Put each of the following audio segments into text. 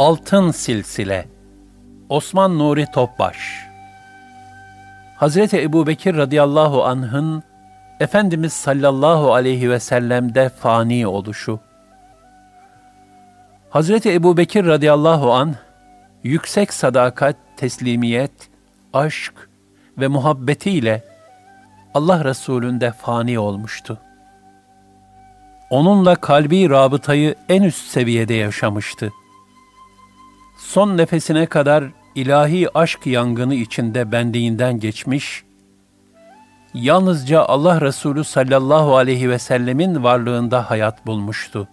Altın Silsile Osman Nuri Topbaş Hazreti Ebu Bekir radıyallahu anh'ın Efendimiz sallallahu aleyhi ve sellem'de fani oluşu. Hazreti Ebu Bekir radıyallahu anh, yüksek sadakat, teslimiyet, aşk ve muhabbetiyle Allah Resulü'nde fani olmuştu. Onunla kalbi rabıtayı en üst seviyede yaşamıştı son nefesine kadar ilahi aşk yangını içinde benliğinden geçmiş, yalnızca Allah Resulü sallallahu aleyhi ve sellemin varlığında hayat bulmuştu.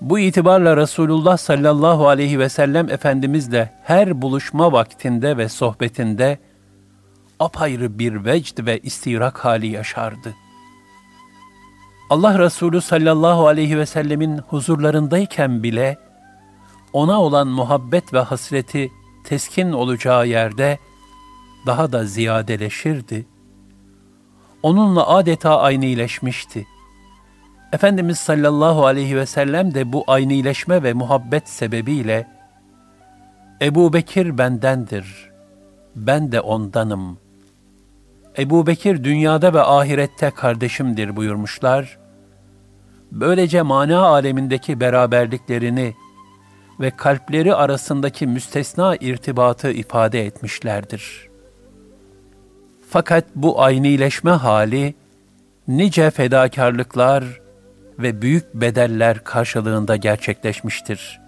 Bu itibarla Resulullah sallallahu aleyhi ve sellem Efendimizle her buluşma vaktinde ve sohbetinde apayrı bir vecd ve istirak hali yaşardı. Allah Resulü sallallahu aleyhi ve sellemin huzurlarındayken bile, ona olan muhabbet ve hasreti teskin olacağı yerde daha da ziyadeleşirdi. Onunla adeta aynileşmişti. Efendimiz sallallahu aleyhi ve sellem de bu aynileşme ve muhabbet sebebiyle Ebu Bekir bendendir, ben de ondanım. Ebu Bekir dünyada ve ahirette kardeşimdir buyurmuşlar. Böylece mana alemindeki beraberliklerini ve kalpleri arasındaki müstesna irtibatı ifade etmişlerdir. Fakat bu aynileşme hali nice fedakarlıklar ve büyük bedeller karşılığında gerçekleşmiştir.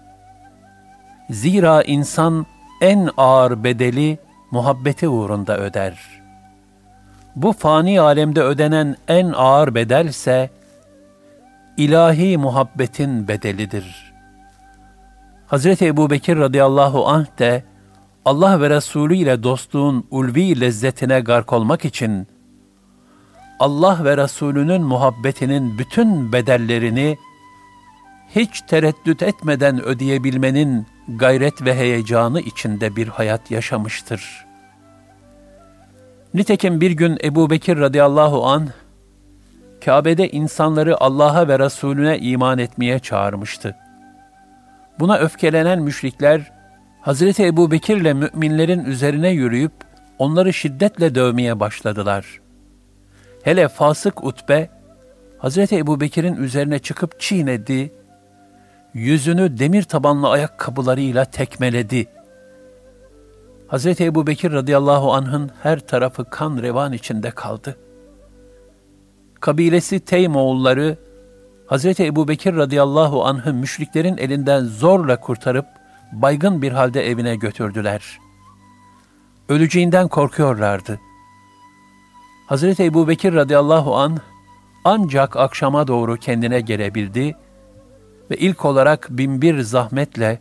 Zira insan en ağır bedeli muhabbeti uğrunda öder. Bu fani alemde ödenen en ağır bedel ise ilahi muhabbetin bedelidir.'' Hazreti Ebu Bekir radıyallahu anh de Allah ve Resulü ile dostluğun ulvi lezzetine gark olmak için Allah ve Resulünün muhabbetinin bütün bedellerini hiç tereddüt etmeden ödeyebilmenin gayret ve heyecanı içinde bir hayat yaşamıştır. Nitekim bir gün Ebu Bekir radıyallahu an Kabe'de insanları Allah'a ve Resulüne iman etmeye çağırmıştı. Buna öfkelenen müşrikler, Hazreti Ebu Bekir ile müminlerin üzerine yürüyüp, onları şiddetle dövmeye başladılar. Hele fasık utbe, Hazreti Ebu Bekir'in üzerine çıkıp çiğnedi, yüzünü demir tabanlı ayakkabılarıyla tekmeledi. Hazreti Ebu Bekir radıyallahu anh'ın her tarafı kan revan içinde kaldı. Kabilesi Teymoğulları, Hz. Ebu Bekir radıyallahu anh'ı müşriklerin elinden zorla kurtarıp baygın bir halde evine götürdüler. Öleceğinden korkuyorlardı. Hz. Ebu Bekir radıyallahu anh ancak akşama doğru kendine gelebildi ve ilk olarak binbir zahmetle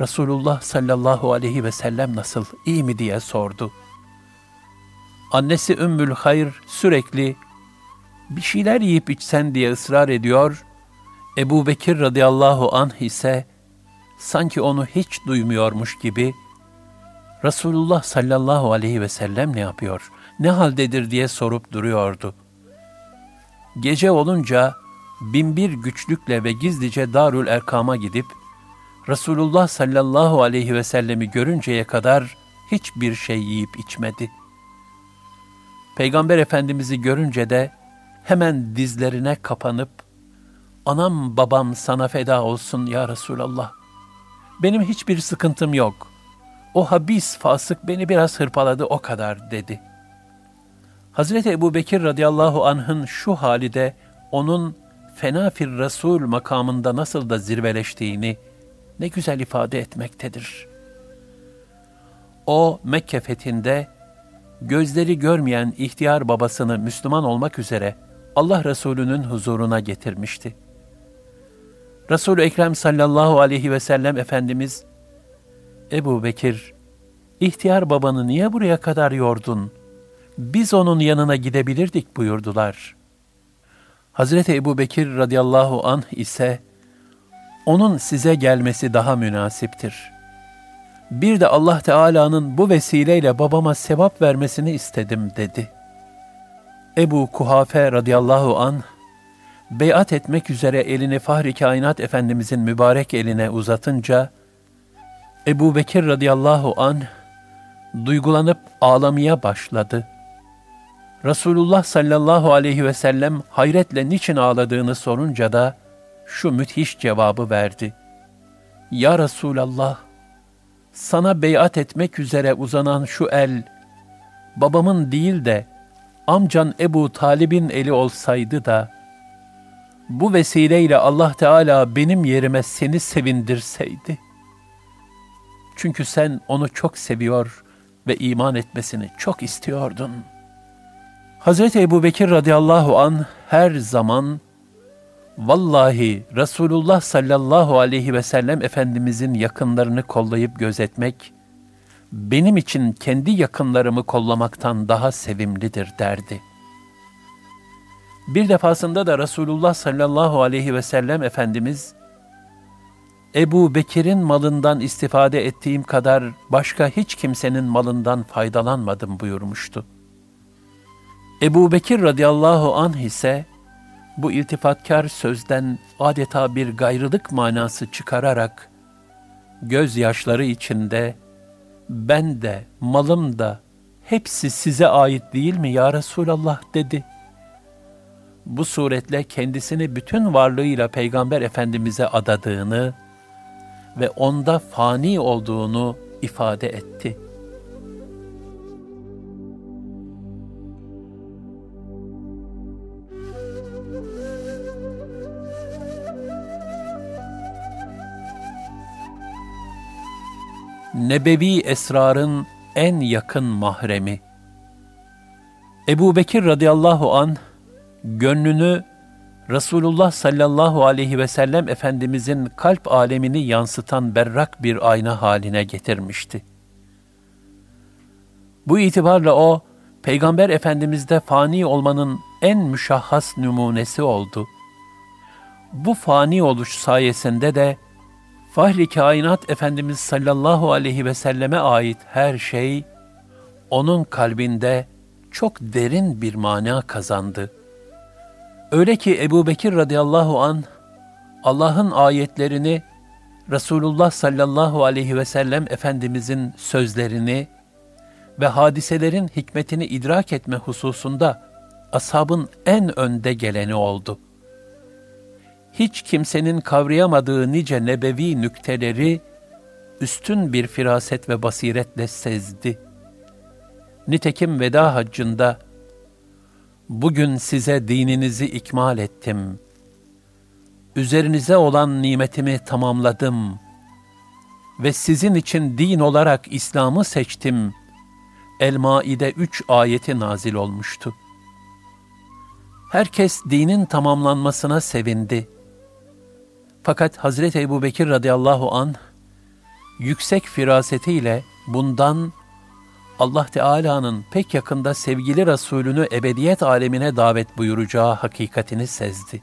Resulullah sallallahu aleyhi ve sellem nasıl, iyi mi diye sordu. Annesi Ümmül Hayr sürekli bir şeyler yiyip içsen diye ısrar ediyor, Ebu Bekir radıyallahu anh ise sanki onu hiç duymuyormuş gibi Resulullah sallallahu aleyhi ve sellem ne yapıyor, ne haldedir diye sorup duruyordu. Gece olunca binbir güçlükle ve gizlice Darül Erkam'a gidip Resulullah sallallahu aleyhi ve sellemi görünceye kadar hiçbir şey yiyip içmedi. Peygamber Efendimiz'i görünce de hemen dizlerine kapanıp, anam babam sana feda olsun ya Resulallah. Benim hiçbir sıkıntım yok. O habis fasık beni biraz hırpaladı o kadar dedi. Hazreti Ebu Bekir radıyallahu anh'ın şu hali de onun fena fir Resul makamında nasıl da zirveleştiğini ne güzel ifade etmektedir. O Mekke fethinde gözleri görmeyen ihtiyar babasını Müslüman olmak üzere Allah Resulü'nün huzuruna getirmişti. Resul-i Ekrem sallallahu aleyhi ve sellem Efendimiz, Ebu Bekir, ihtiyar babanı niye buraya kadar yordun? Biz onun yanına gidebilirdik buyurdular. Hazreti Ebu Bekir radıyallahu anh ise, onun size gelmesi daha münasiptir. Bir de Allah Teala'nın bu vesileyle babama sevap vermesini istedim dedi. Ebu Kuhafe radıyallahu an beyat etmek üzere elini Fahri Kainat Efendimizin mübarek eline uzatınca, Ebu Bekir radıyallahu an duygulanıp ağlamaya başladı. Resulullah sallallahu aleyhi ve sellem hayretle niçin ağladığını sorunca da şu müthiş cevabı verdi. Ya Resulallah, sana beyat etmek üzere uzanan şu el, babamın değil de amcan Ebu Talib'in eli olsaydı da, bu vesileyle Allah Teala benim yerime seni sevindirseydi. Çünkü sen onu çok seviyor ve iman etmesini çok istiyordun. Hazreti Ebu Bekir radıyallahu an her zaman Vallahi Resulullah sallallahu aleyhi ve sellem Efendimizin yakınlarını kollayıp gözetmek, benim için kendi yakınlarımı kollamaktan daha sevimlidir derdi. Bir defasında da Resulullah sallallahu aleyhi ve sellem Efendimiz, Ebu Bekir'in malından istifade ettiğim kadar başka hiç kimsenin malından faydalanmadım buyurmuştu. Ebu Bekir radıyallahu anh ise, bu iltifatkar sözden adeta bir gayrılık manası çıkararak, gözyaşları içinde, ben de, malım da, hepsi size ait değil mi ya Resulallah dedi. Bu suretle kendisini bütün varlığıyla Peygamber Efendimiz'e adadığını ve onda fani olduğunu ifade etti.'' Nebevi esrarın en yakın mahremi. Ebu Bekir radıyallahu an gönlünü Resulullah sallallahu aleyhi ve sellem Efendimizin kalp alemini yansıtan berrak bir ayna haline getirmişti. Bu itibarla o, Peygamber Efendimiz'de fani olmanın en müşahhas numunesi oldu. Bu fani oluş sayesinde de Fahri kainat Efendimiz sallallahu aleyhi ve selleme ait her şey, onun kalbinde çok derin bir mana kazandı. Öyle ki Ebu Bekir radıyallahu an Allah'ın ayetlerini, Resulullah sallallahu aleyhi ve sellem Efendimizin sözlerini ve hadiselerin hikmetini idrak etme hususunda ashabın en önde geleni oldu hiç kimsenin kavrayamadığı nice nebevi nükteleri üstün bir firaset ve basiretle sezdi. Nitekim veda haccında, bugün size dininizi ikmal ettim. Üzerinize olan nimetimi tamamladım ve sizin için din olarak İslam'ı seçtim. El-Maide 3 ayeti nazil olmuştu. Herkes dinin tamamlanmasına sevindi.'' Fakat Hazreti Ebu Bekir radıyallahu an yüksek firasetiyle bundan Allah Teala'nın pek yakında sevgili Resulünü ebediyet alemine davet buyuracağı hakikatini sezdi.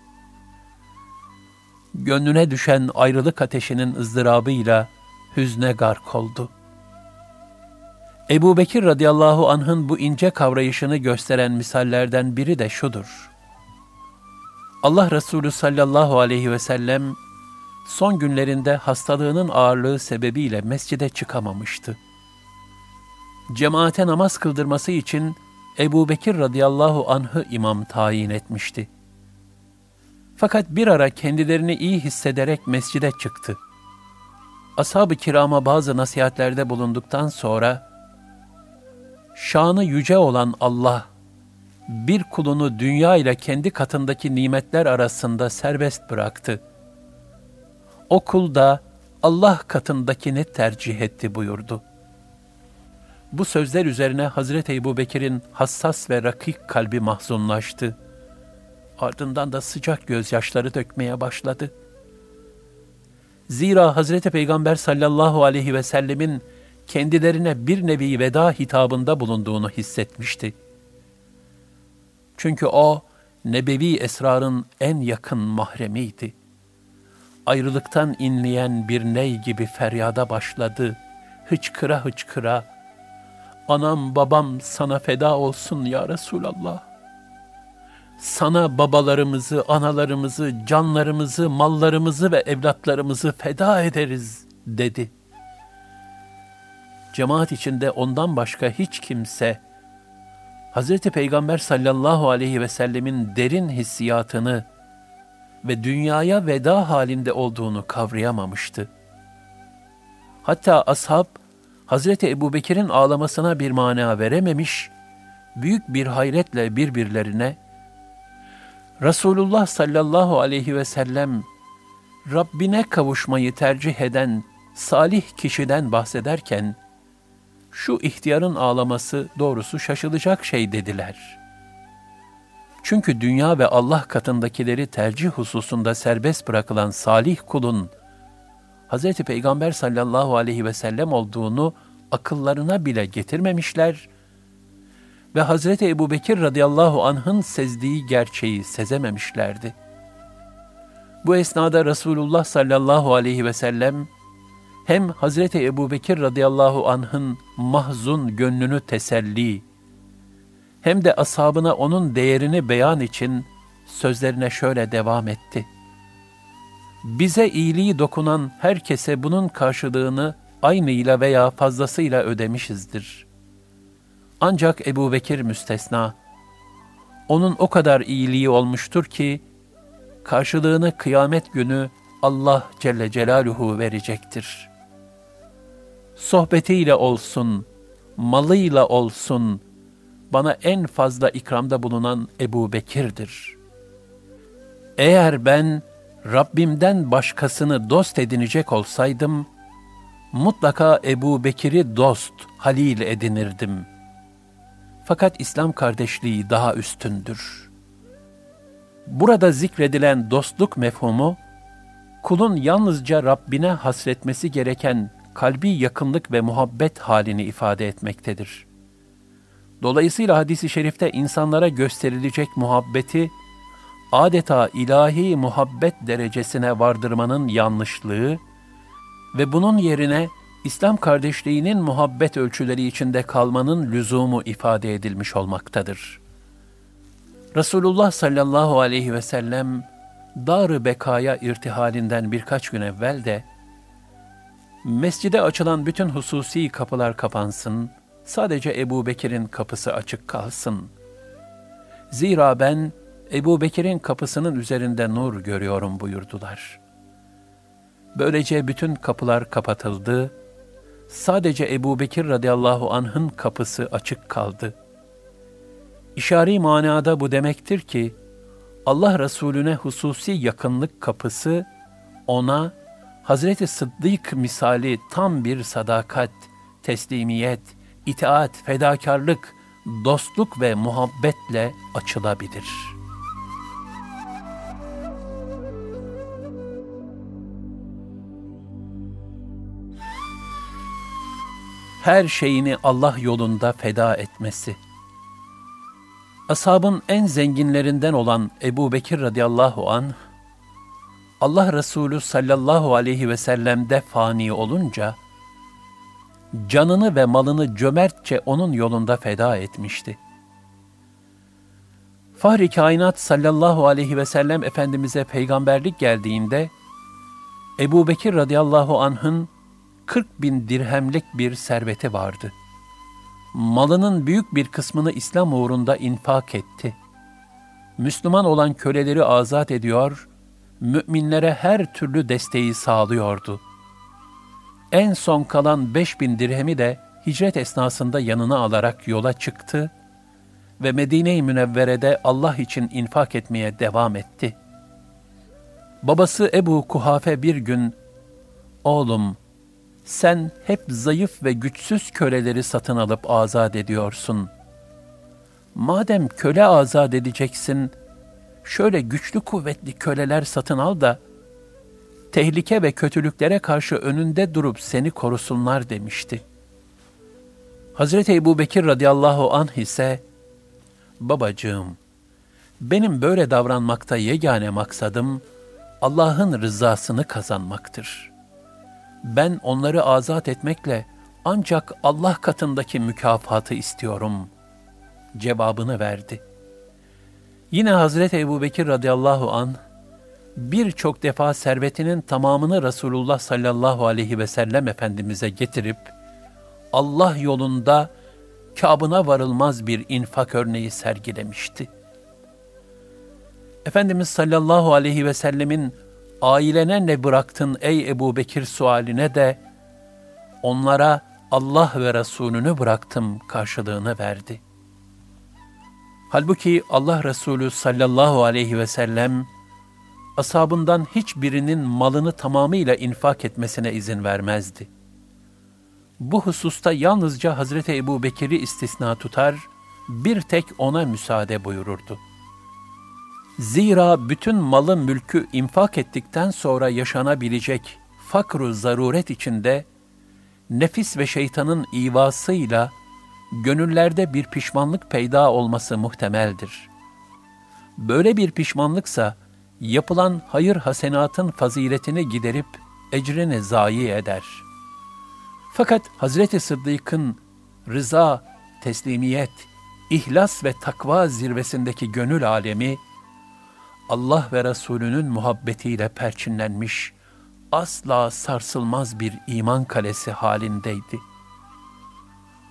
Gönlüne düşen ayrılık ateşinin ızdırabıyla hüzne gark oldu. Ebu Bekir radıyallahu anh'ın bu ince kavrayışını gösteren misallerden biri de şudur. Allah Resulü sallallahu aleyhi ve sellem son günlerinde hastalığının ağırlığı sebebiyle mescide çıkamamıştı. Cemaate namaz kıldırması için Ebu Bekir radıyallahu anh'ı imam tayin etmişti. Fakat bir ara kendilerini iyi hissederek mescide çıktı. Ashab-ı kirama bazı nasihatlerde bulunduktan sonra, şanı yüce olan Allah, bir kulunu dünya ile kendi katındaki nimetler arasında serbest bıraktı. O kul da Allah katındakini tercih etti buyurdu. Bu sözler üzerine Hazreti Ebu Bekir'in hassas ve rakik kalbi mahzunlaştı. Ardından da sıcak gözyaşları dökmeye başladı. Zira Hazreti Peygamber sallallahu aleyhi ve sellemin kendilerine bir nevi veda hitabında bulunduğunu hissetmişti. Çünkü o, nebevi esrarın en yakın mahremiydi. Ayrılıktan inleyen bir ney gibi feryada başladı, hıçkıra hıçkıra, anam babam sana feda olsun ya Resulallah. Sana babalarımızı, analarımızı, canlarımızı, mallarımızı ve evlatlarımızı feda ederiz dedi. Cemaat içinde ondan başka hiç kimse Hz. Peygamber sallallahu aleyhi ve sellemin derin hissiyatını ve dünyaya veda halinde olduğunu kavrayamamıştı. Hatta ashab Hazreti Ebubekir'in ağlamasına bir mana verememiş, büyük bir hayretle birbirlerine Resulullah sallallahu aleyhi ve sellem Rabbine kavuşmayı tercih eden salih kişiden bahsederken şu ihtiyarın ağlaması doğrusu şaşılacak şey dediler. Çünkü dünya ve Allah katındakileri tercih hususunda serbest bırakılan salih kulun Hz. Peygamber sallallahu aleyhi ve sellem olduğunu akıllarına bile getirmemişler ve Hazreti Ebu Bekir radıyallahu anh'ın sezdiği gerçeği sezememişlerdi. Bu esnada Resulullah sallallahu aleyhi ve sellem hem Hazreti Ebu Bekir radıyallahu anh'ın mahzun gönlünü teselli, hem de ashabına onun değerini beyan için sözlerine şöyle devam etti. Bize iyiliği dokunan herkese bunun karşılığını aynıyla veya fazlasıyla ödemişizdir. Ancak Ebu Bekir müstesna. Onun o kadar iyiliği olmuştur ki, karşılığını kıyamet günü Allah Celle Celaluhu verecektir. Sohbetiyle olsun, malıyla olsun, bana en fazla ikramda bulunan Ebu Bekir'dir. Eğer ben Rabbimden başkasını dost edinecek olsaydım, mutlaka Ebu Bekir'i dost, halil edinirdim. Fakat İslam kardeşliği daha üstündür. Burada zikredilen dostluk mefhumu, kulun yalnızca Rabbine hasretmesi gereken kalbi yakınlık ve muhabbet halini ifade etmektedir. Dolayısıyla hadisi şerifte insanlara gösterilecek muhabbeti, adeta ilahi muhabbet derecesine vardırmanın yanlışlığı ve bunun yerine İslam kardeşliğinin muhabbet ölçüleri içinde kalmanın lüzumu ifade edilmiş olmaktadır. Resulullah sallallahu aleyhi ve sellem dar Beka'ya irtihalinden birkaç gün evvel de mescide açılan bütün hususi kapılar kapansın, sadece Ebu Bekir'in kapısı açık kalsın. Zira ben Ebu Bekir'in kapısının üzerinde nur görüyorum buyurdular. Böylece bütün kapılar kapatıldı, sadece Ebu Bekir radıyallahu anh'ın kapısı açık kaldı. İşari manada bu demektir ki, Allah Resulüne hususi yakınlık kapısı, ona Hazreti Sıddık misali tam bir sadakat, teslimiyet, itaat, fedakarlık, dostluk ve muhabbetle açılabilir.'' her şeyini Allah yolunda feda etmesi. Ashabın en zenginlerinden olan Ebu Bekir radıyallahu an Allah Resulü sallallahu aleyhi ve sellem'de fani olunca, canını ve malını cömertçe onun yolunda feda etmişti. Fahri kainat sallallahu aleyhi ve sellem Efendimiz'e peygamberlik geldiğinde, Ebu Bekir radıyallahu anh'ın 40 bin dirhemlik bir serveti vardı. Malının büyük bir kısmını İslam uğrunda infak etti. Müslüman olan köleleri azat ediyor, müminlere her türlü desteği sağlıyordu. En son kalan beş bin dirhemi de hicret esnasında yanına alarak yola çıktı ve Medine-i Münevvere'de Allah için infak etmeye devam etti. Babası Ebu Kuhafe bir gün, Oğlum, sen hep zayıf ve güçsüz köleleri satın alıp azat ediyorsun. Madem köle azat edeceksin, şöyle güçlü kuvvetli köleler satın al da, tehlike ve kötülüklere karşı önünde durup seni korusunlar demişti. Hazreti Ebu Bekir radıyallahu anh ise, Babacığım, benim böyle davranmakta yegane maksadım, Allah'ın rızasını kazanmaktır. Ben onları azat etmekle ancak Allah katındaki mükafatı istiyorum. Cevabını verdi. Yine Hazreti Ebu Bekir radıyallahu an birçok defa servetinin tamamını Resulullah sallallahu aleyhi ve sellem Efendimiz'e getirip Allah yolunda kabına varılmaz bir infak örneği sergilemişti. Efendimiz sallallahu aleyhi ve sellemin ailene ne bıraktın ey Ebu Bekir sualine de onlara Allah ve Resulünü bıraktım karşılığını verdi. Halbuki Allah Resulü sallallahu aleyhi ve sellem asabından hiçbirinin malını tamamıyla infak etmesine izin vermezdi. Bu hususta yalnızca Hazreti Ebu Bekir'i istisna tutar, bir tek ona müsaade buyururdu. Zira bütün malı mülkü infak ettikten sonra yaşanabilecek fakru zaruret içinde, nefis ve şeytanın ivasıyla gönüllerde bir pişmanlık peyda olması muhtemeldir. Böyle bir pişmanlıksa, yapılan hayır hasenatın faziletini giderip ecrini zayi eder. Fakat Hazreti Sıddık'ın rıza, teslimiyet, ihlas ve takva zirvesindeki gönül alemi, Allah ve Resulünün muhabbetiyle perçinlenmiş, asla sarsılmaz bir iman kalesi halindeydi.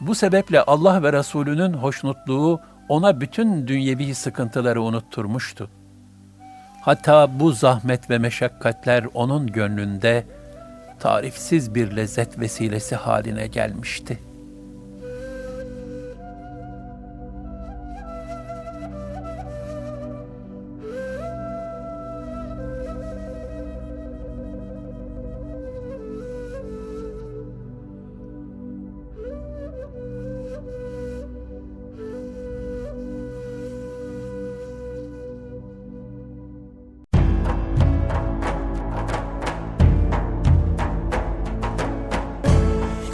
Bu sebeple Allah ve Resulünün hoşnutluğu ona bütün dünyevi sıkıntıları unutturmuştu. Hatta bu zahmet ve meşakkatler onun gönlünde tarifsiz bir lezzet vesilesi haline gelmişti.''